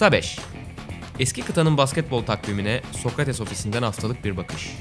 Kısa 5. Eski kıtanın basketbol takvimine Sokrates ofisinden haftalık bir bakış.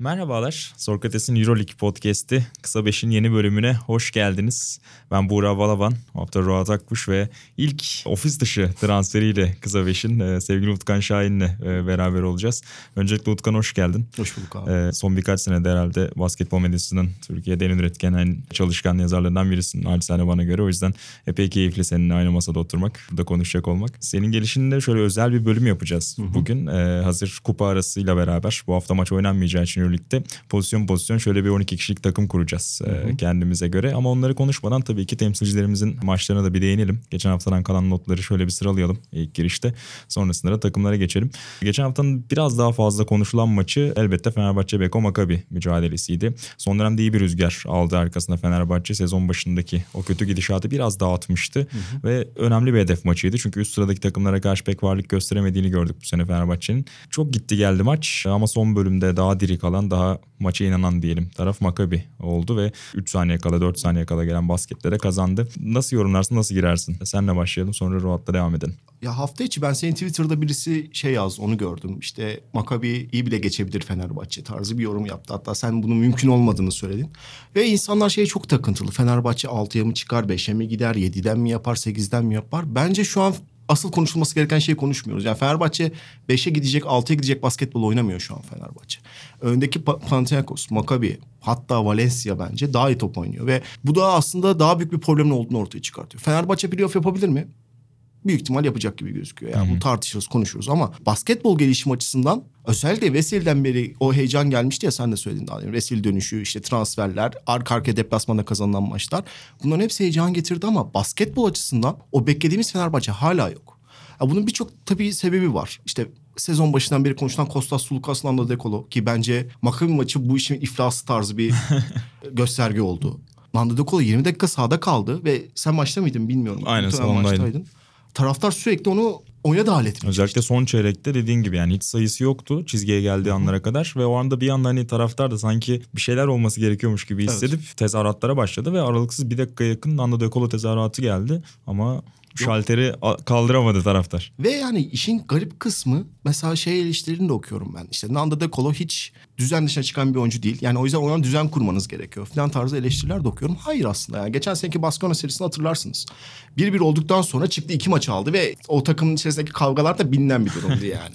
Merhabalar, Sokrates'in Euroleague podcast'i Kısa Beş'in yeni bölümüne hoş geldiniz. Ben Buğra Balaban, hafta Ruat Akbuş ve ilk ofis dışı transferiyle Kısa Beş'in e, sevgili Utkan Şahin'le e, beraber olacağız. Öncelikle Utkan hoş geldin. Hoş bulduk abi. E, son birkaç senede herhalde basketbol medyasının Türkiye'de en üretken, en çalışkan yazarlarından birisin. Naçizane bana göre. O yüzden epey keyifli seninle aynı masada oturmak, burada konuşacak olmak. Senin gelişinde şöyle özel bir bölüm yapacağız bugün. E, hazır kupa arasıyla beraber bu hafta maç oynanmayacağı için Euroleague'de pozisyon pozisyon şöyle bir 12 kişilik takım kuracağız e, kendimize göre. Ama onları konuşmadan tabii ki temsilcilerimizin maçlarına da bir değinelim. Geçen haftadan kalan notları şöyle bir sıralayalım ilk girişte. Sonrasında da takımlara geçelim. Geçen haftanın biraz daha fazla konuşulan maçı elbette Fenerbahçe Beko Makabi mücadelesiydi. Son dönemde iyi bir rüzgar aldı arkasında Fenerbahçe. Sezon başındaki o kötü gidişatı biraz dağıtmıştı. Ve önemli bir hedef maçıydı. Çünkü üst sıradaki takımlara karşı pek varlık gösteremediğini gördük bu sene Fenerbahçe'nin. Çok gitti geldi maç ama son bölümde daha diri kalan, daha maça inanan diyelim taraf Makabi oldu ve 3 saniye kala 4 saniye kala gelen basketlere kazandı. Nasıl yorumlarsın, nasıl girersin? Senle başlayalım sonra Ruat'la devam edelim. Ya hafta içi ben senin Twitter'da birisi şey yaz onu gördüm. İşte Makabi iyi bile geçebilir Fenerbahçe tarzı bir yorum yaptı. Hatta sen bunun mümkün olmadığını söyledin. Ve insanlar şeye çok takıntılı. Fenerbahçe 6'ya mı çıkar, 5'e mi gider, 7'den mi yapar, 8'den mi yapar? Bence şu an asıl konuşulması gereken şeyi konuşmuyoruz. Yani Fenerbahçe 5'e gidecek, 6'ya gidecek basketbol oynamıyor şu an Fenerbahçe. Öndeki Pa- Panathinaikos, Maccabi, hatta Valencia bence daha iyi top oynuyor. Ve bu da aslında daha büyük bir problemin olduğunu ortaya çıkartıyor. Fenerbahçe playoff yapabilir mi? Büyük ihtimal yapacak gibi gözüküyor. Yani bunu tartışırız, konuşuruz ama basketbol gelişim açısından özellikle Vesil'den beri o heyecan gelmişti ya sen de söyledin daha demin. Vesil dönüşü, işte transferler, arka arkaya deplasmanda kazanılan maçlar. Bunların hepsi heyecan getirdi ama basketbol açısından o beklediğimiz Fenerbahçe hala yok. Ya bunun birçok tabii sebebi var. İşte sezon başından beri konuşulan Kostas Sulukas Nando Dekolo ki bence Makabi maçı bu işin iflası tarzı bir gösterge oldu. Nando Dekolo 20 dakika sahada kaldı ve sen maçta mıydın bilmiyorum. Aynen, maçtaydın. Taraftar sürekli onu oyuna dahil etmeye Özellikle son çeyrekte dediğin gibi yani hiç sayısı yoktu çizgiye geldiği anlara kadar ve o anda bir anda hani taraftar da sanki bir şeyler olması gerekiyormuş gibi hissedip tezahüratlara başladı ve aralıksız bir dakika yakın Nando De Colo tezahüratı geldi. Ama şalteri kaldıramadı taraftar. Ve yani işin garip kısmı mesela şey eleştirilerini de okuyorum ben. İşte Nando De Colo hiç düzen dışına çıkan bir oyuncu değil. Yani o yüzden ona düzen kurmanız gerekiyor falan tarzı eleştiriler de okuyorum. Hayır aslında yani geçen seneki Baskona serisini hatırlarsınız. 1-1 olduktan sonra çıktı iki maç aldı ve o takımın içerisindeki kavgalar da bilinen bir durumdu yani.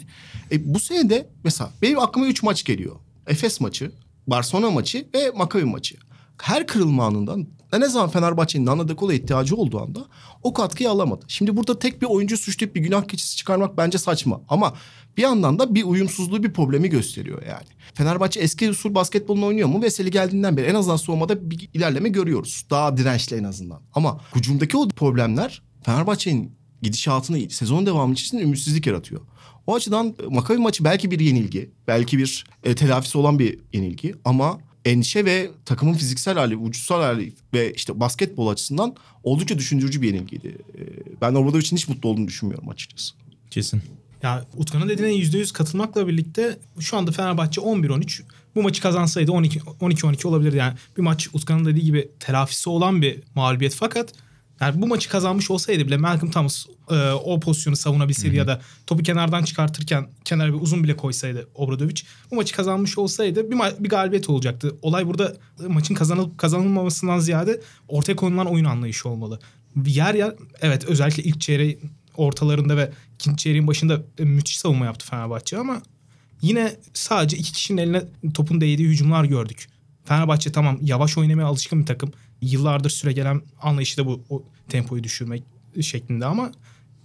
e, bu sene de mesela benim aklıma 3 maç geliyor. Efes maçı, Barcelona maçı ve Maccabi maçı. Her kırılma anından ne zaman Fenerbahçe'nin Nando De Colo'ya ihtiyacı olduğu anda o katkıyı alamadı. Şimdi burada tek bir oyuncu suçlayıp bir günah keçisi çıkarmak bence saçma. Ama bir yandan da bir uyumsuzluğu bir problemi gösteriyor yani. Fenerbahçe eski usul basketbolunu oynuyor mu? Veseli geldiğinden beri en azından soğumada bir ilerleme görüyoruz. Daha dirençli en azından. Ama hücumdaki o problemler Fenerbahçe'nin gidişatını sezon devamı için ümitsizlik yaratıyor. O açıdan Makabi maçı belki bir yenilgi, belki bir e, telafisi olan bir yenilgi ama endişe ve takımın fiziksel hali, vücutsal hali ve işte basketbol açısından oldukça düşündürücü bir yenilgiydi. E, ben Obradovic'in hiç mutlu olduğunu düşünmüyorum açıkçası. Kesin. Ya Utkan'ın dediğine %100 katılmakla birlikte şu anda Fenerbahçe 11-13 bu maçı kazansaydı 12 12-12 olabilirdi. Yani bir maç Utkan'ın dediği gibi telafisi olan bir mağlubiyet fakat yani bu maçı kazanmış olsaydı bile Malcolm Thomas e, o pozisyonu savunabilseydi ya da topu kenardan çıkartırken kenara bir uzun bile koysaydı Obradovic bu maçı kazanmış olsaydı bir, ma- bir galibiyet olacaktı. Olay burada e, maçın kazanılıp kazanılmamasından ziyade ortaya konulan oyun anlayışı olmalı. Yer yer evet özellikle ilk çeyreğin ortalarında ve ikinci çeyreğin başında e, müthiş savunma yaptı Fenerbahçe ama yine sadece iki kişinin eline topun değdiği hücumlar gördük. Fenerbahçe tamam yavaş oynamaya alışkın bir takım. Yıllardır süre gelen anlayışı da bu o tempoyu düşürmek şeklinde ama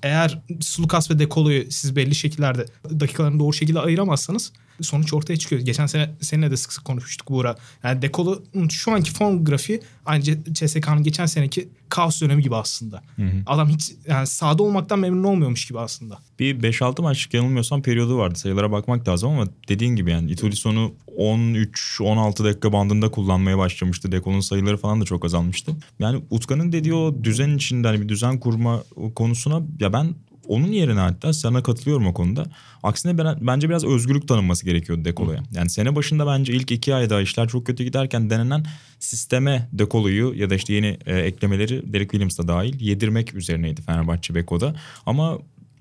eğer Sulukas ve Dekolo'yu siz belli şekillerde dakikalarını doğru şekilde ayıramazsanız sonuç ortaya çıkıyor. Geçen sene seninle de sık sık konuşmuştuk Buğra. Yani Dekolo'nun şu anki form grafiği aynı CSK'nın geçen seneki kaos dönemi gibi aslında. Adam hiç yani sahada olmaktan memnun olmuyormuş gibi aslında. Bir 5-6 maçlık yanılmıyorsam periyodu vardı. Sayılara bakmak lazım ama dediğin gibi yani Itulison'u 13-16 dakika bandında kullanmaya başlamıştı. Dekol'un sayıları falan da çok azalmıştı. Yani Utkan'ın dediği o düzen içinde hani bir düzen kurma konusuna ya ben Onun yerine hatta sana katılıyorum o konuda. Aksine ben, bence biraz özgürlük tanınması gerekiyordu Dekolo'ya. Yani sene başında bence ilk iki ayda işler çok kötü giderken denenen sisteme Dekolo'yu ya da işte yeni e, eklemeleri Derek Williams da dahil yedirmek üzerineydi Fenerbahçe Beko'da. Ama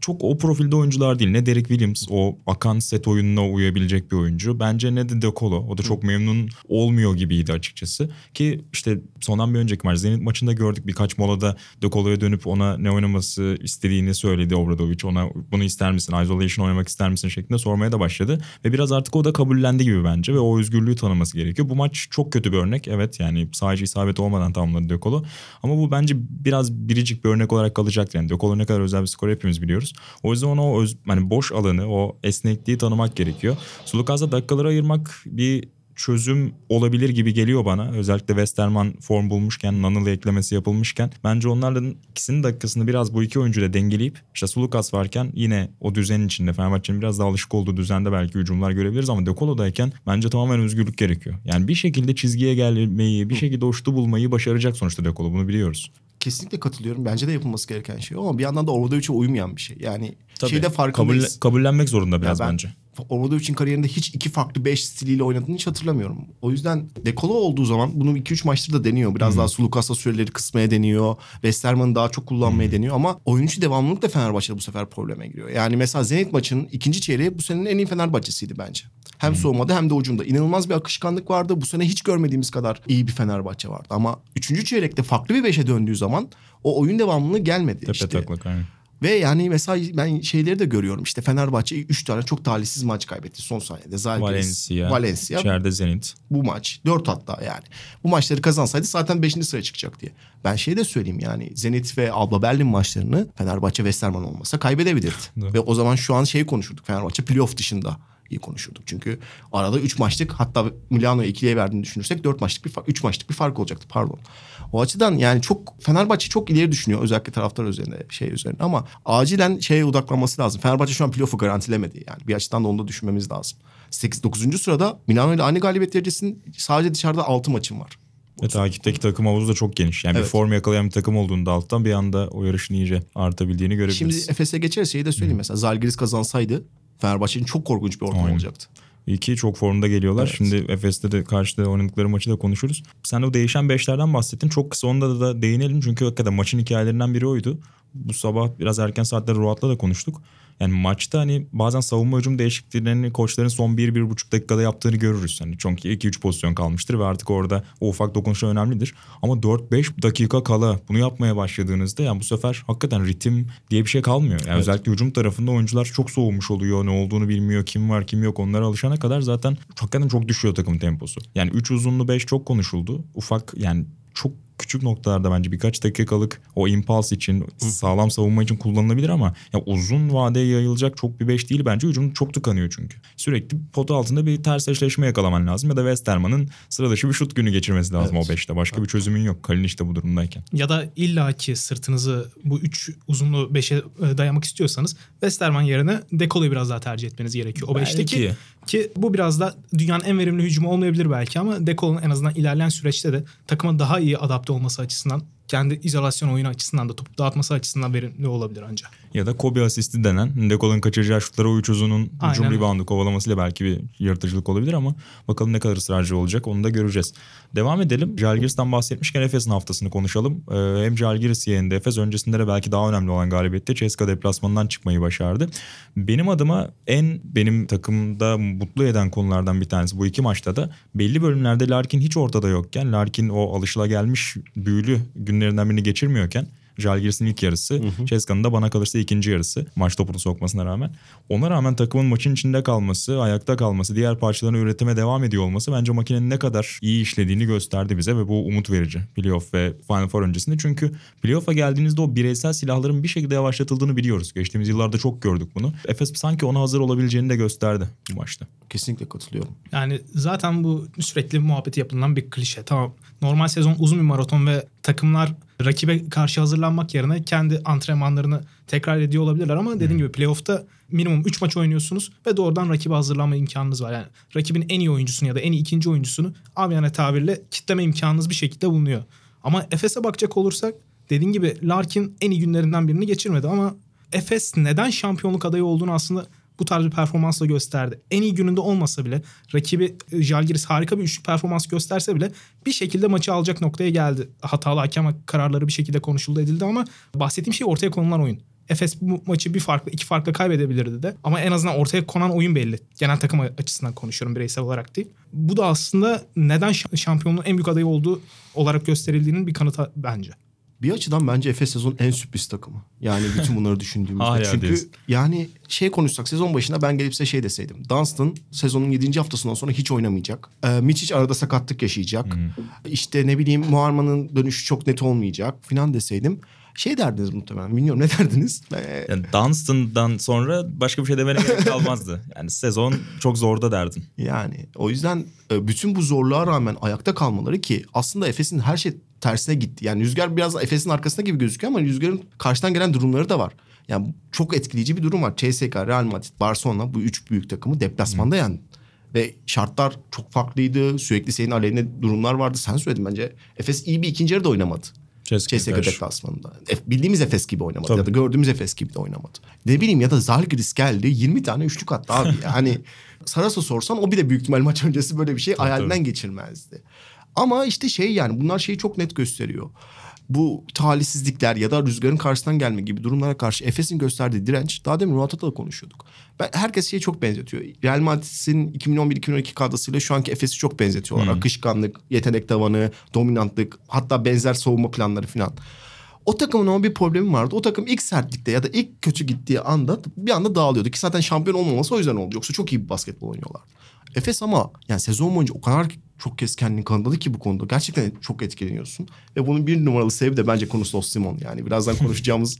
çok o profilde oyuncular değil. Ne Derek Williams o akan set oyununa uyabilecek bir oyuncu. Bence ne de De Colo. O da çok memnun olmuyor gibiydi açıkçası. Ki işte sondan bir önceki maç Zenit maçında gördük birkaç molada De Colo'ya dönüp ona ne oynaması istediğini söyledi Obradovic. Ona bunu ister misin? Isolation oynamak ister misin? şeklinde sormaya da başladı. Ve biraz artık o da kabullendi gibi bence ve o özgürlüğü tanıması gerekiyor. Bu maç çok kötü bir örnek. Evet yani sadece isabet olmadan tamamladı De Colo. Ama bu bence biraz biricik bir örnek olarak kalacaktır. Yani De Colo ne kadar özel bir skor hepimiz biliyoruz. O yüzden ona o öz, hani boş alanı, o esnekliği tanımak gerekiyor. Sulukaz'da dakikaları ayırmak bir çözüm olabilir gibi geliyor bana. Özellikle Westerman form bulmuşken, Nanılı eklemesi yapılmışken. Bence onlardan ikisinin dakikasını biraz bu iki oyuncuyla dengeleyip işte Sulukas varken yine o düzenin içinde Fenerbahçe'nin biraz daha alışık olduğu düzende belki hücumlar görebiliriz ama De Colo'dayken bence tamamen özgürlük gerekiyor. Yani bir şekilde çizgiye gelmeyi, bir şekilde o şutu bulmayı başaracak sonuçta De Colo. Bunu biliyoruz. Kesinlikle katılıyorum. Bence de yapılması gereken şey ama bir yandan da Obradovic'e uymayan bir şey. Yani Tabii. şeyde farkındayız. Kabulle- kabullenmek zorunda biraz Ya ben bence. Obradovic'in kariyerinde hiç iki farklı beş stiliyle oynadığını hiç hatırlamıyorum. O yüzden dekolo olduğu zaman bunu 2-3 maçtır da deniyor. Biraz daha Sulukas'la süreleri kısmaya deniyor. Westerman'ı daha çok kullanmaya deniyor ama oyuncu devamlılık da Fenerbahçe'de bu sefer probleme giriyor. Yani mesela Zenit maçının ikinci çeyreği bu senenin en iyi Fenerbahçe'siydi bence. Hem soğumada hem de ucunda. İnanılmaz bir akışkanlık vardı. Bu sene hiç görmediğimiz kadar iyi bir Fenerbahçe vardı. Ama üçüncü çeyrekte farklı bir beşe döndüğü zaman o oyun devamlılığı gelmedi. Tepe işte. taklak aynen. Ve yani mesela ben şeyleri de görüyorum. İşte Fenerbahçe 3 tane çok talihsiz maç kaybetti son saniyede. Zalgiris, Valencia, Valencia içeride Zenit. bu maç. 4 hatta yani. Bu maçları kazansaydı zaten 5. sıraya çıkacak diye. Ben şey de söyleyeyim yani Zenit ve Alba Berlin maçlarını Fenerbahçe Westerman olmasa kaybedebilirdi. Ve o zaman şu an şey konuşurduk. Fenerbahçe playoff dışında iyi konuşurduk. Çünkü arada 3 maçlık hatta Milano'ya ikiliye verdiğini düşünürsek 4 maçlık bir fark, 3 maçlık bir fark olacaktı pardon. O açıdan yani çok Fenerbahçe çok ileri düşünüyor özellikle taraftar üzerine şey üzerine ama acilen şeye odaklanması lazım. Fenerbahçe şu an playoff'u garantilemedi yani bir açıdan da onu da düşünmemiz lazım. 8 9. sırada Milano ile aynı galibiyet derecesinin sadece dışarıda 6 maçın var. Ve takipteki takım havuzu da çok geniş. Yani Evet. bir form yakalayan bir takım olduğunda alttan bir anda o yarışın iyice artabildiğini görebiliriz. Şimdi Efes'e geçeriz şeyi de söyleyeyim mesela Zalgiris kazansaydı Fenerbahçe'nin çok korkunç bir ortam Aynen. olacaktı. İki çok formda geliyorlar. Evet. Şimdi Efes'te de karşıda oynadıkları maçı da konuşuruz. Sen o değişen beşlerden bahsettin. Çok kısa onda da değinelim. Çünkü hakikaten maçın hikayelerinden biri oydu. Bu sabah biraz erken saatte Ruat'la da konuştuk. Yani maçta hani bazen savunma hücum değişikliklerini koçların son 1-1,5 dakikada yaptığını görürüz. Hani çünkü 2-3 pozisyon kalmıştır ve artık orada o ufak dokunuşlar önemlidir. Ama 4-5 dakika kala bunu yapmaya başladığınızda yani bu sefer hakikaten ritim diye bir şey kalmıyor. Yani özellikle hücum tarafında oyuncular çok soğumuş oluyor. Ne olduğunu bilmiyor. Kim var kim yok onlara alışana kadar zaten hakikaten çok düşüyor takım temposu. Yani 3 uzunlu 5 çok konuşuldu. Ufak yani çok küçük noktalarda bence birkaç dakikalık o impuls için sağlam savunma için kullanılabilir ama ya uzun vadeye yayılacak çok bir beş değil bence. Hücum çok tıkanıyor çünkü. Sürekli pota altında bir ters eşleşme yakalaman lazım ya da Westerman'ın sıra dışı bir şut günü geçirmesi lazım Evet. o beşte. Başka bir çözümün yok. Kalinic de bu durumdayken. Ya da illaki sırtınızı bu üç uzunlu beşe e, dayamak istiyorsanız Westerman yerine Dekolo'yu biraz daha tercih etmeniz gerekiyor. O beşteki Belki. Ki bu biraz da dünyanın en verimli hücumu olmayabilir belki ama Dekolo'nun en azından ilerleyen süreçte de takıma daha iyi adapte olması açısından kendi izolasyon oyunu açısından da topu dağıtması açısından verimli olabilir ancak. Ya da Kobe asisti denen Dekol'un kaçıracağı şutları o üç uzunun hücum reboundu kovalamasıyla belki bir yaratıcılık olabilir ama bakalım ne kadar ısrarcı olacak onu da göreceğiz. Devam edelim. Jalgiris'ten bahsetmişken Efes'in haftasını konuşalım. Ee, hem Jalgiris yeğendi Efes öncesinde de belki daha önemli olan galibiyette Ceska deplasmanından çıkmayı başardı. Benim adıma en benim takımda mutlu eden konulardan bir tanesi bu iki maçta da belli bölümlerde Larkin hiç ortada yokken Larkin o alışılagelmiş büyülü günlerinden birini geçirmiyorken Jalgiris'in ilk yarısı, Ceska'nın da bana kalırsa ikinci yarısı maç topunu sokmasına rağmen. Ona rağmen takımın maçın içinde kalması, ayakta kalması, diğer parçalarını üretime devam ediyor olması bence makinenin ne kadar iyi işlediğini gösterdi bize ve bu umut verici playoff ve Final Four öncesinde. Çünkü playoff'a geldiğinizde o bireysel silahların bir şekilde yavaşlatıldığını biliyoruz. Geçtiğimiz yıllarda çok gördük bunu. Efes sanki ona hazır olabileceğini de gösterdi bu maçta. Kesinlikle katılıyorum. Yani zaten bu sürekli muhabbeti yapılan bir klişe. Tamam normal sezon uzun bir maraton ve takımlar rakibe karşı hazırlanmak yerine kendi antrenmanlarını tekrar ediyor olabilirler ama dediğim gibi playoff'ta minimum 3 maç oynuyorsunuz ve doğrudan rakibe hazırlanma imkanınız var. Yani rakibin en iyi oyuncusunu ya da en iyi ikinci oyuncusunu amiyane tabirle kitleme imkanınız bir şekilde bulunuyor. Ama Efes'e bakacak olursak dediğim gibi Larkin en iyi günlerinden birini geçirmedi ama Efes neden şampiyonluk adayı olduğunu aslında bu tarz bir performansla gösterdi. En iyi gününde olmasa bile rakibi e, Žalgiris harika bir üçlük performans gösterse bile bir şekilde maçı alacak noktaya geldi. Hatalı hakem kararları bir şekilde konuşuldu edildi ama bahsettiğim şey ortaya konulan oyun. Efes bu maçı bir farklı, iki farklı kaybedebilirdi de. Ama en azından ortaya konan oyun belli. Genel takım açısından konuşuyorum bireysel olarak değil. Bu da aslında neden şampiyonluğun en büyük adayı olduğu olarak gösterildiğinin bir kanıtı bence. Bir açıdan bence Efes sezon en sürpriz takımı. Yani bütün bunları düşündüğümüzde. Hala Çünkü diyorsun. yani şey konuşsak sezon başında ben gelip size şey deseydim. Dunstan sezonun 7. haftasından sonra hiç oynamayacak. Ee, Miçic arada sakatlık yaşayacak. İşte ne bileyim Muharman'ın dönüşü çok net olmayacak falan deseydim. Şey derdiniz muhtemelen. Bilmiyorum ne derdiniz? Yani Dunstan'dan sonra başka bir şey demene gerek kalmazdı. Yani sezon çok zorda derdin. Yani o yüzden e, bütün bu zorluğa rağmen ayakta kalmaları ki aslında Efes'in her şey tersine gitti. Yani Rüzgar biraz Efes'in arkasında gibi gözüküyor ama Rüzgar'ın karşıdan gelen durumları da var. Yani çok etkileyici bir durum var. CSK, Real Madrid, Barcelona bu üç büyük takımı deplasmanda yendi. Ve şartlar çok farklıydı. Sürekli senin aleyhine durumlar vardı. Sen söyledin bence. Efes iyi bir ikinci yarıda oynamadı. CSK deplasmanında. Bildiğimiz Efes gibi oynamadı Tabii. ya da gördüğümüz Efes gibi de oynamadı. Ne bileyim ya da Zalgiris geldi 20 tane üçlük attı abi. Yani Saras'a sorsan o bir de büyük ihtimal maç öncesi böyle bir şey hayalinden geçirmezdi. Ama işte şey yani bunlar şeyi çok net gösteriyor. Bu talihsizlikler ya da rüzgarın karşısından gelme gibi durumlara karşı Efes'in gösterdiği direnç daha demin Murat'la da konuşuyorduk. Ben, herkes şeyi çok benzetiyor. Real Madrid'in 2011-2012 kadrosuyla şu anki Efes'i çok benzetiyorlar. Akışkanlık, yetenek tavanı, dominantlık hatta benzer savunma planları falan. O takımın ama bir problemi vardı. O takım ilk sertlikte ya da ilk kötü gittiği anda bir anda dağılıyordu. Ki zaten şampiyon olmaması o yüzden oldu. Yoksa çok iyi bir basketbol oynuyorlar. Efes ama yani sezon boyunca o kadar çok kez kendini kanıtladı ki bu konuda. Gerçekten çok etkileniyorsun. Ve bunun bir numaralı sebebi de bence Konuslos Simon. Yani birazdan konuşacağımız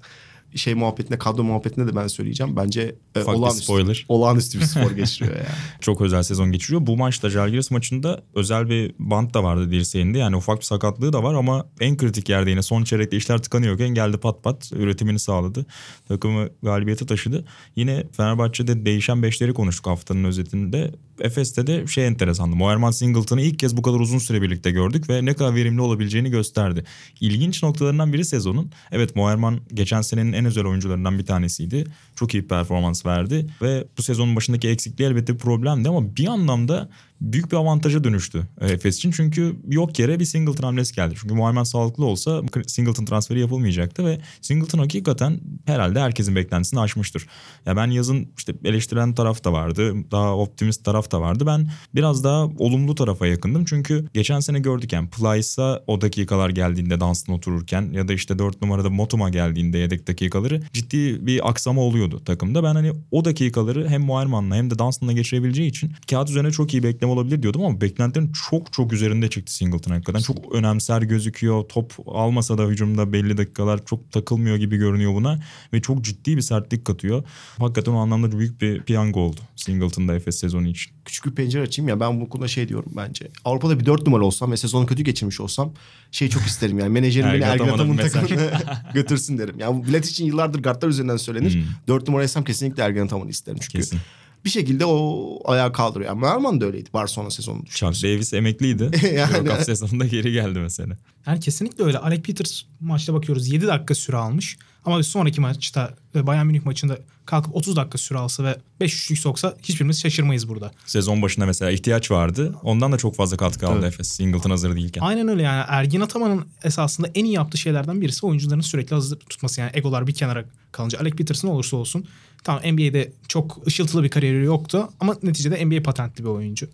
şey muhabbetinde, kadro muhabbetinde de ben söyleyeceğim. Bence e, olağanüstü, spoiler. olağanüstü bir spor geçiriyor yani. Çok özel sezon geçiriyor. Bu maçta Žalgiris maçında özel bir bant da vardı dirseğinde. Yani ufak bir sakatlığı da var ama en kritik yerde yine son çeyrekte işler tıkanıyorken geldi pat pat üretimini sağladı. Takımı galibiyete taşıdı. Yine Fenerbahçe'de değişen beşleri konuştuk haftanın özetinde. Efes'te de şey enteresandı. Moerman Singleton'ı ilk kez bu kadar uzun süre birlikte gördük ve ne kadar verimli olabileceğini gösterdi. İlginç noktalarından biri sezonun. Evet Moerman geçen senenin en özel oyuncularından bir tanesiydi. Çok iyi performans verdi ve bu sezonun başındaki eksikliği elbette bir problemdi ama bir anlamda büyük bir avantaja dönüştü e, Efes için. Çünkü yok yere bir Singleton hamlesi geldi. Çünkü Muhammed sağlıklı olsa Singleton transferi yapılmayacaktı ve Singleton hakikaten herhalde herkesin beklentisini aşmıştır. Ya ben yazın işte eleştiren taraf da vardı. Daha optimist taraf da vardı. Ben biraz daha olumlu tarafa yakındım. Çünkü geçen sene gördük yani Plyce'a o dakikalar geldiğinde Dunstan otururken ya da işte 4 numarada Motuma geldiğinde yedek dakikaları ciddi bir aksama oluyordu takımda. Ben hani o dakikaları hem Muayerman'la hem de Dunstan'la geçirebileceği için kağıt üzerine çok iyi bekleme olabilir diyordum ama beklentilerin çok çok üzerinde çıktı Singleton hakikaten. Çok önemser gözüküyor. Top almasa da hücumda belli dakikalar çok takılmıyor gibi görünüyor buna ve çok ciddi bir sertlik katıyor. Hakikaten o anlamda büyük bir piyango oldu Singleton'da Efes sezonu için. küçük bir pencere açayım ya ben bu konuda şey diyorum bence. Avrupa'da bir dört numara olsam ve sezonu kötü geçirmiş olsam şey çok isterim yani menajerim beni Ergin Ataman'ın takımına götürsün derim. Yani bu bilet için yıllardır kartlar üzerinden söylenir. Hmm. Dört numaraysam kesinlikle Ergin Ataman'ı isterim çünkü. Kesin. Bir şekilde o ayağa kaldırıyor. Yani Merman da öyleydi Barcelona sezonu Chuck. Davis emekliydi. Yani- World Cup sezonunda geri geldi mesela. Yani kesinlikle öyle. Alec Peters maçta bakıyoruz 7 dakika süre almış. Ama bir sonraki maçta ve Bayern Münih maçında kalkıp 30 dakika süre alsa ve 5 üçlük soksa hiçbirimiz şaşırmayız burada. Sezon başında mesela ihtiyaç vardı. Ondan da çok fazla katkı aldı Evet. Efes. Singleton hazır değilken. Aynen öyle yani Ergin Ataman'ın esasında en iyi yaptığı şeylerden birisi oyuncuların sürekli hazır tutması. Yani egolar bir kenara kalınca Alec Peterson olursa olsun. Tamam NBA'de çok ışıltılı bir kariyeri yoktu ama neticede NBA patentli bir oyuncu.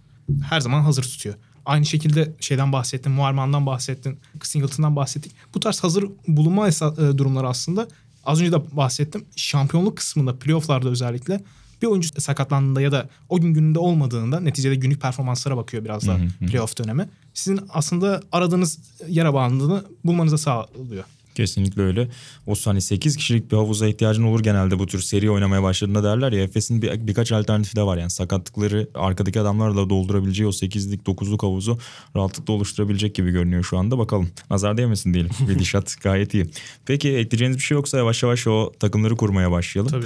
Her zaman hazır tutuyor. Aynı şekilde şeyden bahsettin, Muharman'dan bahsettin, Singleton'dan bahsettik. Bu tarz hazır bulunma esa- e, durumları aslında az önce de bahsettim. Şampiyonluk kısmında, playofflarda özellikle bir oyuncu sakatlandığında ya da o gün gününde olmadığında neticede günlük performanslara bakıyor biraz daha playoff dönemi. Sizin aslında aradığınız yara bandını bulmanıza sağlıyor. Kesinlikle öyle. O hani 8 kişilik bir havuza ihtiyacın olur genelde bu tür seri oynamaya başladığında derler ya. Efes'in bir, birkaç alternatifi de var yani. Sakatlıkları arkadaki adamlarla doldurabileceği o 8'lik 9'luk havuzu rahatlıkla oluşturabilecek gibi görünüyor şu anda. Bakalım. Nazar değmesin diyelim. Gidişat gayet iyi. Peki ekleyeceğiniz bir şey yoksa yavaş yavaş o takımları kurmaya başlayalım. Tabii.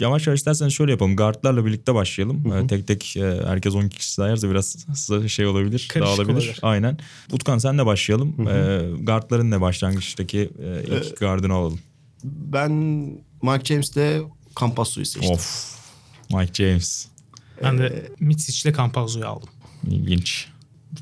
Yavaş yavaş isterseniz şöyle yapalım. Guardlarla birlikte başlayalım. Ee, Tek tek e, herkes 10 kişi sayarsa biraz şey olabilir. Karışık dağılabilir. olabilir. Aynen. Utkan senle başlayalım. Ee, guardların ne başlangıçtaki e, ilk gardını alalım. Ben Mike James de Campazzo'yu seçtim. Of. Mike James. Ben de Mitsic'le Campazzo'yu aldım. İlginç.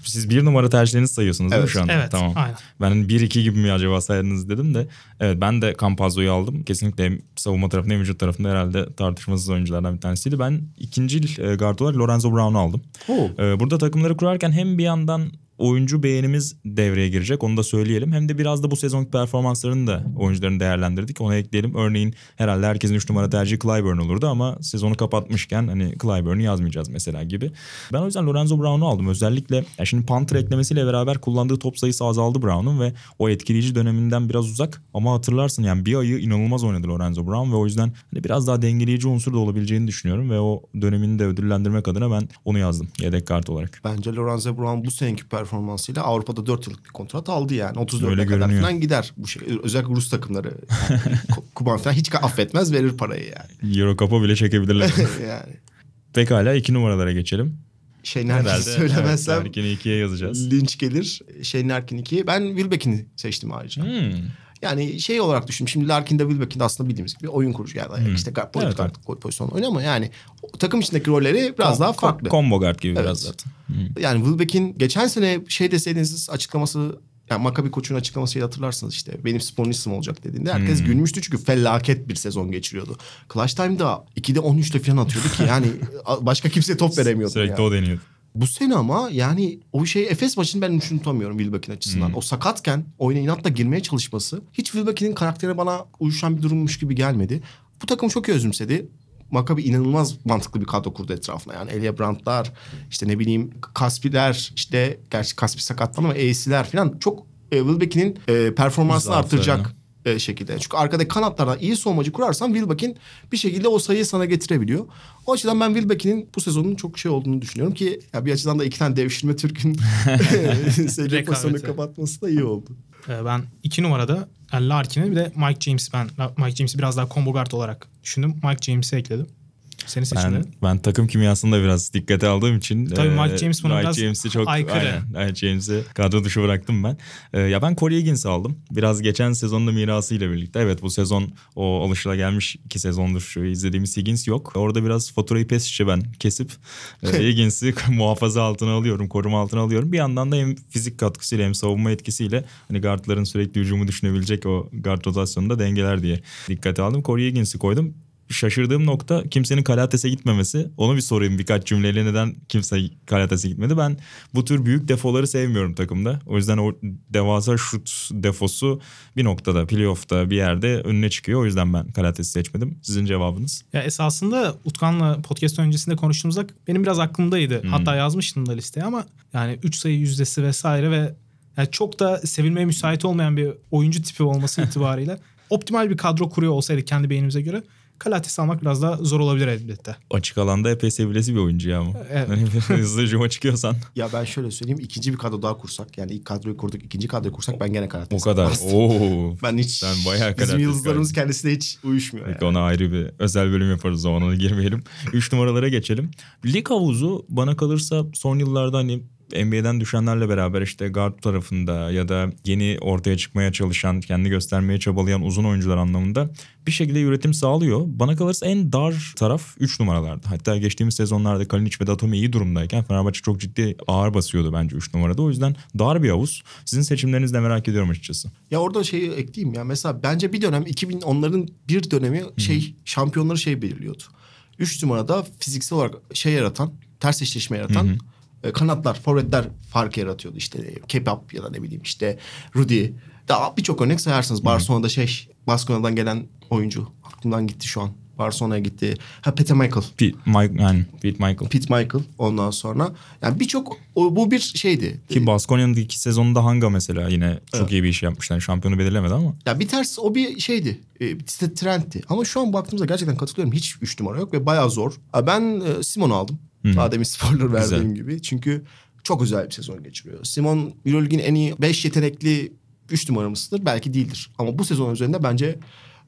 Siz bir numara tercihlerinizi sayıyorsunuz değil mi Evet. şu anda? Evet, Tamam. aynen. Ben 1-2 gibi mi acaba saydınız dedim de. Evet ben de Campazzo'yu aldım. Kesinlikle hem savunma tarafında hem vücut tarafında herhalde tartışmasız oyunculardan bir tanesiydi. Ben ikinci e, guard olarak Lorenzo Brown'u aldım. Oo. Ee, Burada takımları kurarken hem bir yandan oyuncu beğenimiz devreye girecek onu da söyleyelim. Hem de biraz da bu sezonki performanslarını da oyuncuların değerlendirdik. Ona ekleyelim. Örneğin herhalde herkesin 3 numara tercihi Clyburn olurdu ama sezonu kapatmışken hani Clyburn'u yazmayacağız mesela gibi. Ben o yüzden Lorenzo Brown'u aldım. Özellikle ya şimdi Panther eklemesiyle beraber kullandığı top sayısı azaldı Brown'un ve o etkileyici döneminden biraz uzak. Ama hatırlarsın yani bir ayı inanılmaz oynadı Lorenzo Brown ve o yüzden hani biraz daha dengeleyici unsur da olabileceğini düşünüyorum ve o dönemini de ödüllendirmek adına ben onu yazdım yedek kart olarak. Bence Lorenzo Brown bu seneki performansıyla Avrupa'da 4 yıllık bir kontrat aldı yani. 34'e Öyle kadar görünüyor. falan gider. Bu şey. Özellikle Rus takımları. Yani, Ku- Kuban falan hiç affetmez verir parayı yani. Euro Cup'a bile çekebilirler. yani. Pekala iki numaralara geçelim. Nerede söylemezsem Evet, ikiye yazacağız. linç gelir. Larkin 2'ye. Ben Wilbeck'ini seçtim ayrıca. Hmm. Yani şey olarak düşün. Şimdi Larkin de Wilbeck'in de aslında bildiğimiz gibi oyun kurucu yani. Hmm. işte guard, point Evet, guard pozisyon oynuyor ama yani takım içindeki rolleri biraz daha farklı. Combo guard gibi Evet. biraz zaten. Yani Wilbeck'in geçen sene şey deseydiniz açıklaması yani Maccabi koçun açıklamasıyla hatırlarsınız işte benim spornistim olacak dediğinde herkes Hmm. gülmüştü çünkü felaket bir sezon geçiriyordu. Clutch Time'da 2'de 13'te falan atıyordu ki yani başka kimseye top veremiyordu. Sürekli yani. o deniyordu. Bu sene ama yani o şey Efes maçını ben hiç unutamıyorum Wilbeck'in açısından. Hmm. O sakatken oyuna inatla girmeye çalışması hiç Wilbeck'in karakterine bana uyuşan bir durummuş gibi gelmedi. Bu takım çok özümsedi. Maccabi inanılmaz mantıklı bir kadro kurdu etrafına. Yani Elia Brandt'lar, işte ne bileyim Kaspi'ler, işte gerçi Kaspi sakatlandı ama E'siler falan çok e, Wilbeck'in e, performansını Zaaflarını. arttıracak e, şekilde. Çünkü arkadaki kanatlardan iyi savunmacı kurarsan Wilbeck'in bir şekilde o sayıyı sana getirebiliyor. O açıdan ben Wilbeck'in bu sezonun çok şey olduğunu düşünüyorum ki ya bir açıdan da iki tane devşirme Türk'ün seyirci pozisyonunu kapatması da iyi oldu. Ee, ben iki numarada yani Larkin'e bir de Mike James ben Mike James'i biraz daha combo guard olarak düşündüm. Mike James'i ekledim. Senin seçimlerin. Ben, ben takım kimyasını da biraz dikkate aldığım için. Tabii Mike e, James buna Mike biraz James'i çok aykırı. Aynen, Mike James'i kadro dışı bıraktım ben. E, ya ben Corey Higgins'i aldım. Biraz geçen sezonda mirasıyla birlikte. Evet bu sezon o alışılagelmiş iki sezondur şu izlediğimiz Higgins yok. Orada biraz faturayı pesişçe ben kesip e, Higgins'i muhafaza altına alıyorum, koruma altına alıyorum. Bir yandan da hem fizik katkısıyla hem savunma etkisiyle hani guardların sürekli hücumu düşünebilecek o guard rotasyonunda dengeler diye dikkate aldım. Corey Higgins'i koydum şaşırdığım nokta kimsenin Kalates'e gitmemesi. Onu bir sorayım birkaç cümleyle neden kimse Kalates'e gitmedi. Ben bu tür büyük defoları sevmiyorum takımda. O yüzden o devasa şut defosu bir noktada playoff'ta bir yerde önüne çıkıyor. O yüzden ben Kalates'i seçmedim. Sizin cevabınız? Ya esasında Utkan'la podcast öncesinde konuştuğumuzda benim biraz aklımdaydı. Hmm. Hatta yazmıştım da listeye ama yani 3 sayı yüzdesi vesaire ve yani çok da sevilmeye müsait olmayan bir oyuncu tipi olması itibariyle optimal bir kadro kuruyor olsaydı kendi beynimize göre Kalates almak biraz daha zor olabilir elbette. Açık alanda epey sevilesi bir oyuncu ya ama. Evet. Hani hızlı hücuma çıkıyorsan Ya ben şöyle söyleyeyim ikinci bir kadro daha kursak yani ilk kadroyu kurduk ikinci kadroyu kursak ben gene karar o kadar. Oo. Ben hiç Sen bayağı bizim Kalates yıldızlarımız kendisine hiç uyuşmuyor. Yani. ona ayrı bir özel bölüm yaparız o ona girmeyelim. Üç numaralara geçelim. Lig havuzu bana kalırsa son yıllarda hani NBA'den düşenlerle beraber işte guard tarafında ya da yeni ortaya çıkmaya çalışan, kendi göstermeye çabalayan uzun oyuncular anlamında bir şekilde üretim sağlıyor. Bana kalırsa en dar taraf 3 numaralarda. Hatta geçtiğimiz sezonlarda Kalinic ve Datome iyi durumdayken Fenerbahçe çok ciddi ağır basıyordu bence 3 numarada. O yüzden dar bir havuz. Sizin seçimlerinizi de merak ediyorum açıkçası. Ya orada şeyi ekleyeyim ya mesela bence bir dönem 2000 onların bir dönemi şey şampiyonları şey belirliyordu. Üç numarada fiziksel olarak şey yaratan, ters eşleşme yaratan e, kanatlar, forvetler fark yaratıyordu. İşte Kebap ya da ne bileyim işte Rudy. Daha birçok örnek sayarsınız. Barcelona'da şey, Barcelona'dan gelen oyuncu. Aklımdan gitti şu an. Barcelona'ya gitti. Ha Pete Michael. Pete, Mike, yani Pete Michael. Pete Michael ondan sonra. Yani birçok bu bir şeydi. Ki Baskonya'nın iki sezonunda Hanga mesela yine çok iyi bir iş yapmışlar. Şampiyonu belirlemedi ama. Ya bir ters o bir şeydi. E, bir st- trendti. Ama şu an baktığımızda gerçekten katılıyorum. Hiç üç numara yok ve bayağı zor. Ben e, Simon'u aldım. Daha demin spoiler verdiğim gibi. Çünkü çok özel bir sezon geçiriyor. Simon Euroleague'in en iyi 5 yetenekli 3 numaramızdır. Belki değildir. Ama bu sezon üzerinde bence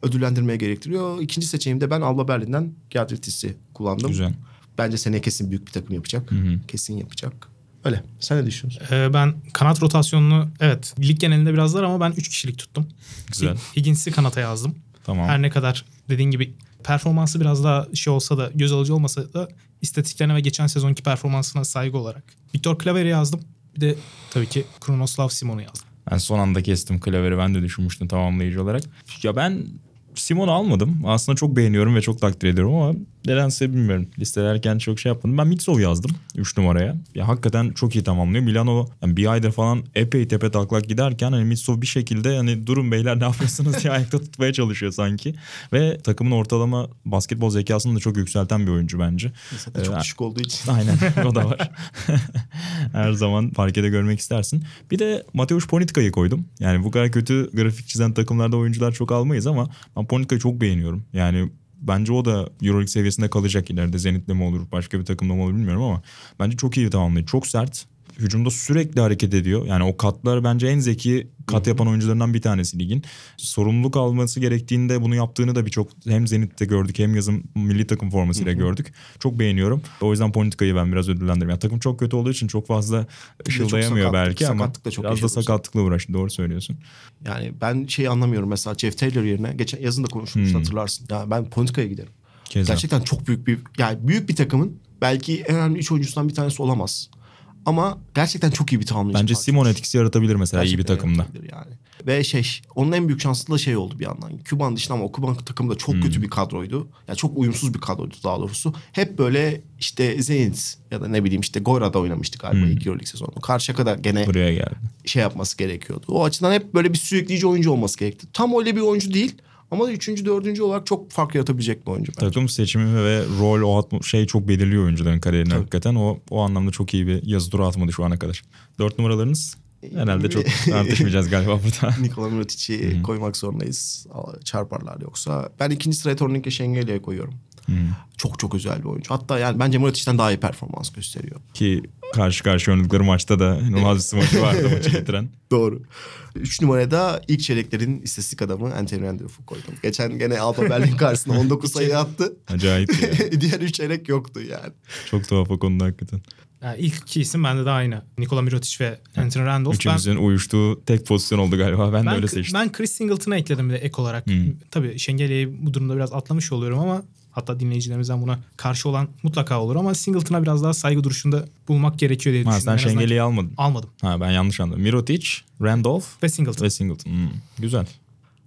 ödüllendirmeye gerektiriyor. İkinci seçeneğimde ben Alba Berlin'den Gerdritis'i kullandım. Güzel. Bence seneye kesin büyük bir takım yapacak. Kesin yapacak. Öyle. Sen ne düşünüyorsun? Ee, ben kanat rotasyonunu evet lig genelinde biraz dar ama ben 3 kişilik tuttum. Güzel. Higgins'i kanata yazdım. Tamam. Her ne kadar dediğin gibi performansı biraz daha şey olsa da göz alıcı olmasa da istatistiklerine ve geçen sezonki performansına saygı olarak. Victor Claver'i yazdım. Bir de tabii ki Kronoslav Simon'u yazdım. Ben son anda kestim klaveri. Ben de düşünmüştüm tamamlayıcı olarak. Ya ben Simon'u almadım. Aslında çok beğeniyorum ve çok takdir ediyorum ama nedense bilmiyorum. Listelerken çok şey yapmadım. Ben Mitsov'u yazdım 3 numaraya. Ya hakikaten çok iyi tamamlıyor. Milano yani bir aydır falan epey tepe taklak giderken hani Mitsov bir şekilde hani durun beyler ne yapıyorsunuz diye ayakta tutmaya çalışıyor sanki. Ve takımın ortalama basketbol zekasını da çok yükselten bir oyuncu bence. Mesela çok Ee, düşük olduğu için. Aynen o da var. Her zaman parkede görmek istersin. Bir de Mateusz Ponitka'yı koydum. Yani bu kadar kötü grafik çizen takımlarda oyuncular çok almayız ama ben Ponitka'yı çok beğeniyorum. Yani bence o da Euroleague seviyesinde kalacak ileride. Zenit'le mi olur, başka bir takımda mı olur bilmiyorum ama bence çok iyi tamamlayıcı. Çok sert. Hücumda sürekli hareket ediyor. Yani o katlar bence en zeki kat yapan oyuncularından bir tanesi ligin. Sorumluluk alması gerektiğinde bunu yaptığını da birçok hem Zenit'te gördük hem yazın milli takım formasıyla gördük. Çok beğeniyorum. O yüzden Politika'yı ben biraz ödüllendiririm. Yani takım çok kötü olduğu için çok fazla ışıldayamıyor sakatlık- belki ama sakatlık da çok biraz da sakatlıkla uğraştı. Doğru söylüyorsun. Yani ben şey anlamıyorum mesela Jeff Taylor yerine geçen yazın da konuşmuştuk Hmm. hatırlarsın. Yani ben Politika'ya giderim. Keza. Gerçekten çok büyük bir yani büyük bir takımın belki en önemli üç oyuncusundan bir tanesi olamaz. Ama gerçekten çok iyi bir tamamlayıcı. Bence. Simon etkisi yaratabilir mesela iyi bir Gerçekten takımda. Yani. Ve şey onun en büyük şansı da şey oldu bir yandan. Küban dışında ama o Küban takımı da çok Hmm. kötü bir kadroydu. Yani çok uyumsuz bir kadroydu daha doğrusu. Hep böyle işte Zenit ya da ne bileyim işte Goyra'da oynamıştık galiba Hmm. ilk Euroleague sezonu. Karşıya kadar gene Buraya geldi. şey yapması gerekiyordu. O açıdan hep böyle bir sürükleyici oyuncu olması gerekti. Tam öyle bir oyuncu değil ama üçüncü, dördüncü olarak çok fark yaratabilecek bir oyuncu. bence. Takım seçimi ve rol o şey çok belirliyor oyuncuların kariyerini Tabii. hakikaten. O o anlamda çok iyi bir yazı turu atmadı şu ana kadar. Dört numaralarınız herhalde çok tartışmayacağız galiba burada. Nikola Mirotic'i koymak zorundayız. Çarparlar yoksa. Ben ikinci sıraya Tornike Şengeli'ye koyuyorum. Çok çok özel bir oyuncu. Hatta yani bence Mirotic'ten daha iyi performans gösteriyor. Ki karşı karşı oynadıkları maçta da inanılmaz bir smaçı vardı maçı getiren. Doğru. Üç numaraya da ilk çeyreklerin istatistik adamı Anthony Randolph'u koydum. Geçen gene Alba Berlin karşısında 19 sayı attı. Acayip ya. Diğer üç çeyrek yoktu yani. Çok tuhaf o konuda hakikaten. Yani ilk iki isim bende de aynı. Nikola Mirotic ve Anthony Randolph. Ben, Üçümüzün uyuştuğu tek pozisyon oldu galiba. Ben, de ben, öyle seçtim. ben Chris Singleton'ı ekledim bir de ek olarak. Hmm. Tabii Şengeli'yi bu durumda biraz atlamış oluyorum ama hatta dinleyicilerimizden buna karşı olan mutlaka olur ama Singleton'a biraz daha saygı duruşunda bulmak gerekiyor diye Ha, düşündüm. sen Şengeli'yi almadın. Almadım. Ha ben yanlış anladım. Mirotic, Randolph Ve Singleton. ve Singleton. Hmm, güzel.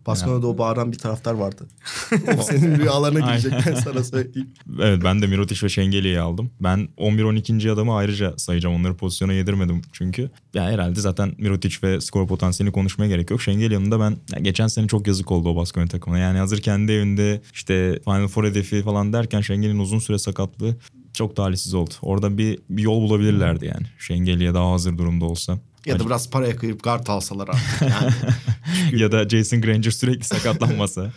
Baskona'da o bağıran bir taraftar vardı. o senin rüyalarına girecek ben sana söyleyeyim. Evet ben de Mirotic ve Şengeli'yi aldım. Ben 11-12. adamı ayrıca sayacağım. Onları pozisyona yedirmedim çünkü. Ya herhalde zaten Mirotic ve skor potansiyelini konuşmaya gerek yok. Şengeli yanında ben ya geçen sene çok yazık oldu o Baskonya takımına. Yani hazır kendi evinde işte Final Four hedefi falan derken Şengeli'nin uzun süre sakatlığı çok talihsiz oldu. Orada bir, bir yol bulabilirlerdi yani. Şengeli'ye daha hazır durumda olsa. Ya da biraz paraya kıyıp guard alsalar artık. Yani. ya da Jason Granger sürekli sakatlanmasa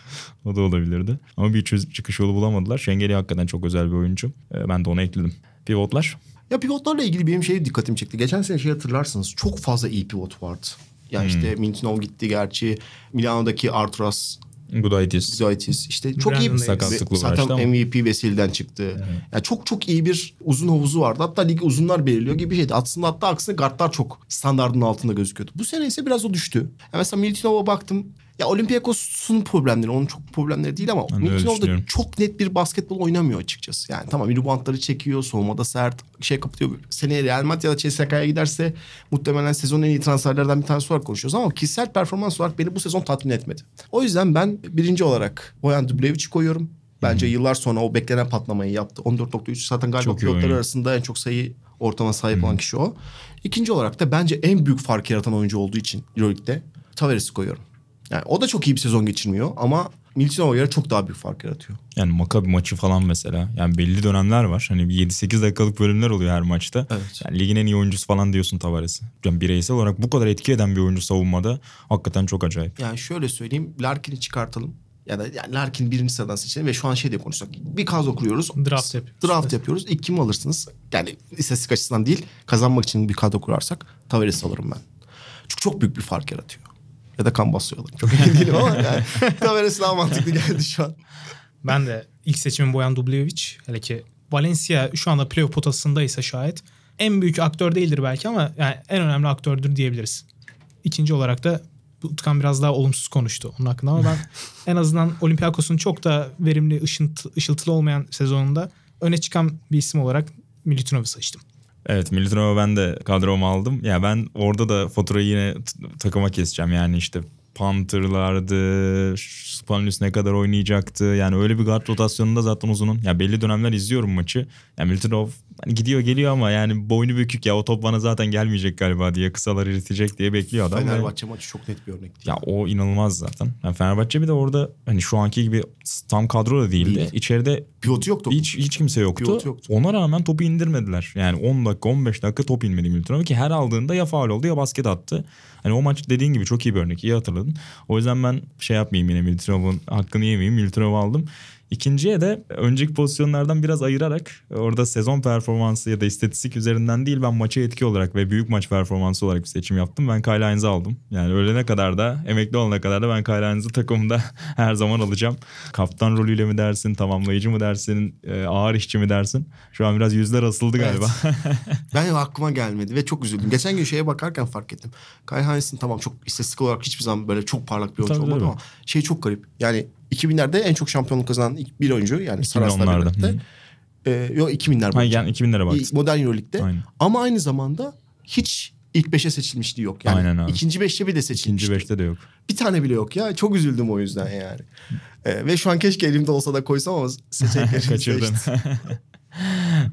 o da olabilirdi. Ama bir çıkış yolu bulamadılar. Şengeli hakikaten çok özel bir oyuncu. Ee, Ben de onu ekledim. Pivotlar. ya pivotlarla ilgili benim şey dikkatimi çekti. Geçen sene şey hatırlarsınız çok fazla iyi pivot vardı. Yani işte Mintinov gitti gerçi. Milano'daki Arturas Gudaitis. Zoitis işte çok iyi Brandon bir Davis. Sakatlıkla zaten ama. MVP Veseli'den çıktı. Yani çok çok iyi bir uzun havuzu vardı. Hatta lig uzunlar belirliyor gibi bir şeydi. Aslında hatta aksine guardlar çok standartın altında gözüküyordu. Bu sene ise biraz o düştü. Ya mesela Miltinov'a baktım. Ya Olympiakos'un problemleri, onun çok problemleri değil ama Ben de öyle Miltinov da düşünüyorum. çok net bir basketbol oynamıyor açıkçası. Yani tamam reboundları çekiyor, soğumada sert, şey kapatıyor. Seneye Real Madrid ya da CSK'ya giderse muhtemelen sezonun en iyi transferlerden bir tanesi olarak konuşuyoruz ama kişisel performans olarak beni bu sezon tatmin etmedi. O yüzden ben birinci olarak Boyan Dublevic'i koyuyorum. Bence yıllar sonra o beklenen patlamayı yaptı. 14.3 zaten galiba pilotlar arasında en çok sayı ortama sahip olan kişi o. İkinci olarak da bence en büyük fark yaratan oyuncu olduğu için Euroleague'de Tavares'i koyuyorum. Yani o da çok iyi bir sezon geçirmiyor ama Miltinov'a göre çok daha büyük fark yaratıyor. Yani Maccabi maçı falan mesela. Yani belli dönemler var. Hani bir 7-8 dakikalık bölümler oluyor her maçta. Evet. Yani ligin en iyi oyuncusu falan diyorsun Tavares'i. Yani bireysel olarak bu kadar etki eden bir oyuncu savunmada hakikaten çok acayip. Yani şöyle söyleyeyim Larkin'i çıkartalım. Ya da yani Larkin birinci sıradan seçelim ve şu an şey diye konuşsak. Bir kadro kuruyoruz. Draft yapıyoruz. Draft yapıyoruz. İlk kimi alırsınız? Yani istatistik açısından değil kazanmak için bir kadro kurarsak Tavares'i alırım ben. Çünkü çok büyük bir fark yaratıyor. Ya da Kambasso'yu alırım. Çok emin değilim ama yani Tavares daha mantıklı geldi şu an. Ben de ilk seçimim Boyan Dubljevic. Hele ki Valencia şu anda playoff potasındaysa şayet en büyük aktör değildir belki ama yani en önemli aktördür diyebiliriz. İkinci olarak da Utkan biraz daha olumsuz konuştu onun hakkında ama ben en azından Olympiakos'un çok da verimli, ışıntı, ışıltılı olmayan sezonunda öne çıkan bir isim olarak Milutinov'u seçtim. Evet Milutinov'u ben de kadroma aldım. Ya ben orada da faturayı yine takıma keseceğim. Yani işte Panther'lardı, Spanius ne kadar oynayacaktı. Yani öyle bir guard rotasyonunda zaten uzunun. Ya belli dönemler izliyorum maçı. Ya Milutinov hani gidiyor geliyor ama yani boynu bükük ya o top bana zaten gelmeyecek galiba diye kısalar eritecek diye bekliyor adam. Fenerbahçe maçı çok net bir örnekti. Ya o inanılmaz zaten. Yani Fenerbahçe bir de orada hani şu anki gibi tam kadro da değildi. Değil. İçeride Pivotu yoktu. hiç hiç kimse yoktu. Yoktu. Ona rağmen topu indirmediler. Yani 10 dakika 15 dakika top inmedi Milutinov'a ki her aldığında ya faul oldu ya basket attı. Hani o maç dediğin gibi çok iyi bir örnek. iyi hatırladın. O yüzden ben şey yapmayayım yine Milutinov'un hakkını yemeyeyim. Milutinov'u aldım. İkinciye de önceki pozisyonlardan biraz ayırarak orada sezon performansı ya da istatistik üzerinden değil ben maça etki olarak ve büyük maç performansı olarak bir seçim yaptım. Ben Kyle Hines'ı aldım. Yani ölene kadar da emekli olana kadar da ben Kyle Hines'ı takımda her zaman alacağım. Kaptan rolüyle mi dersin, tamamlayıcı mı dersin, e, ağır işçi mi dersin? Şu an biraz yüzler asıldı galiba. Ben aklıma gelmedi ve çok üzüldüm. Geçen gün şeye bakarken fark ettim. Kai Havertz'in tamam çok istatistik olarak hiçbir zaman böyle çok parlak bir oyuncu olmadı ama şey çok garip. Yani 2000'lerde en çok şampiyonluk kazanan ilk bir oyuncu yani Saras'la 2010'larda. birlikte. Hı. Ee, yok 2000'ler Hayır boyunca. yani 2000'lere bak. Modern Euroleague'de. Aynen. Ama aynı zamanda hiç ilk beşe seçilmişliği yok. Yani Aynen abi. ikinci beşte bir de seçilmişti. İkinci beşte de yok. Bir tane bile yok ya. Çok üzüldüm o yüzden yani. Ee, ve şu an keşke elimde olsa da koysam ama seçeneklerimi Kaçırdın.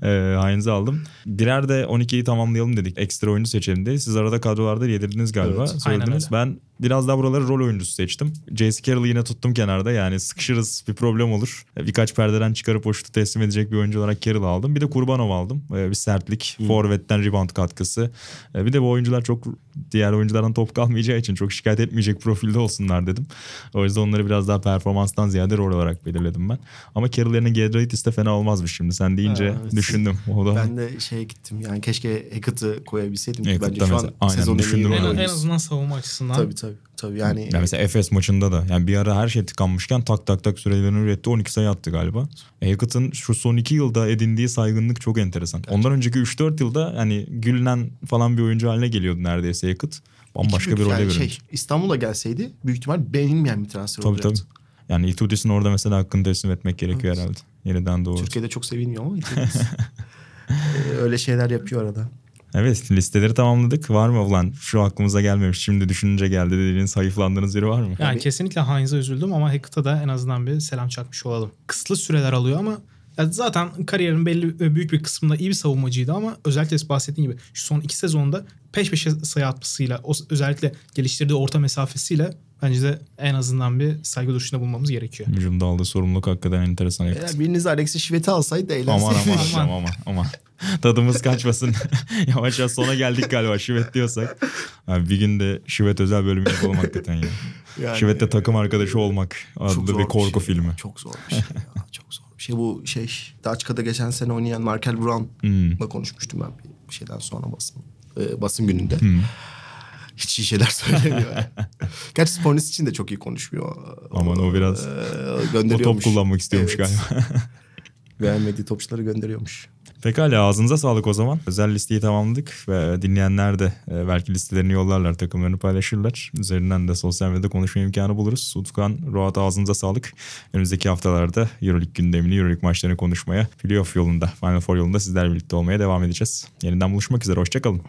ee, Hines'ı aldım. Birer de 12'yi tamamlayalım dedik. Ekstra oyuncu seçelim diye. Siz arada kadrolarda yedirdiniz galiba. Evet, Söylediniz. Ben biraz daha buraları rol oyuncusu seçtim. J.C. Carroll'ı yine tuttum kenarda. Yani sıkışırız bir problem olur. Birkaç perdeden çıkarıp o şutu teslim edecek bir oyuncu olarak Carroll'ı aldım. Bir de Kurbanov aldım. Ee, bir sertlik. Forvet'ten rebound katkısı. Ee, bir de bu oyuncular çok diğer oyunculardan top kalmayacağı için çok şikayet etmeyecek profilde olsunlar dedim. O yüzden onları biraz daha performanstan ziyade rol olarak belirledim ben. Ama Carroll yerine Gedraitis de fena olmazmış şimdi. Sen deyince Ha, evet. düşündüm. O da Ben de şeye gittim yani keşke Hackett'ı koyabilseydim. ki Hackett Bence şu an mesela- aynen, en düşündüm en azından savunma açısından. Tabii tabii. Tabii yani, Yani mesela Efes maçında da yani bir ara her şey tıkanmışken tak tak tak sürelerini üretti 12 sayı attı galiba. Hackett'ın şu son 2 yılda edindiği saygınlık çok enteresan. Ondan önceki 3-4 yılda hani gülünen falan bir oyuncu haline geliyordu neredeyse Hackett. Bambaşka İki bir büyük rolde yani şey. İstanbul'a gelseydi büyük ihtimal beğenilmeyen bir transfer Tabii tabii. olacaktı. Yani Itudis'in orada mesela hakkını teslim etmek gerekiyor herhalde. Yeniden doğru. Türkiye'de çok sevilmiyor ama Itudis. Ee, öyle şeyler yapıyor arada. Evet listeleri tamamladık. Var mı ulan şu aklımıza gelmemiş şimdi düşününce geldi dediğiniz hayıflandığınız biri var mı? Yani kesinlikle Heinz'a üzüldüm ama Hackett'a da en azından bir selam çakmış olalım. Kısıtlı süreler alıyor ama ya zaten kariyerin belli büyük bir kısmında iyi bir savunmacıydı ama özellikle bahsettiğim gibi şu son iki sezonda peş peşe sayı atmasıyla o özellikle geliştirdiği orta mesafesiyle bence de en azından bir saygı duruşunda bulmamız gerekiyor. Hücumda aldığı sorumluluk hakikaten enteresan. Eğer biriniz Alex'i şiveti alsaydı eğlenseydi. Aman aman Aman. aman. Tadımız kaçmasın. Yavaş yavaş sona geldik galiba şivet diyorsak. Abi bir gün de şivet özel bölümü yapalım hakikaten ya. Yani- Şivet'te takım arkadaşı olmak adlı bir korku şey. filmi. Çok zor bir şey ya. Çok zor bir şey. Bu şey Daçka'da geçen sene oynayan Markel Brown'la Hmm. konuşmuştum ben bir şeyden sonra basın e, basın gününde. Hmm. Hiç iyi şeyler söylemiyor. Gerçi Spornis için de çok iyi konuşmuyor. Aman o biraz- E, O top kullanmak istiyormuş Evet. galiba. Beğenmediği topçuları gönderiyormuş. Pekala ağzınıza sağlık o zaman. Özel listeyi tamamladık ve dinleyenler de e, belki listelerini yollarlar, takımlarını paylaşırlar. Üzerinden de sosyal medyada konuşma imkanı buluruz. Utkan, Roat ağzınıza sağlık. Önümüzdeki haftalarda Euroleague gündemini, Euroleague maçlarını konuşmaya, playoff yolunda, Final Four yolunda sizlerle birlikte olmaya devam edeceğiz. Yeniden buluşmak üzere, hoşçakalın.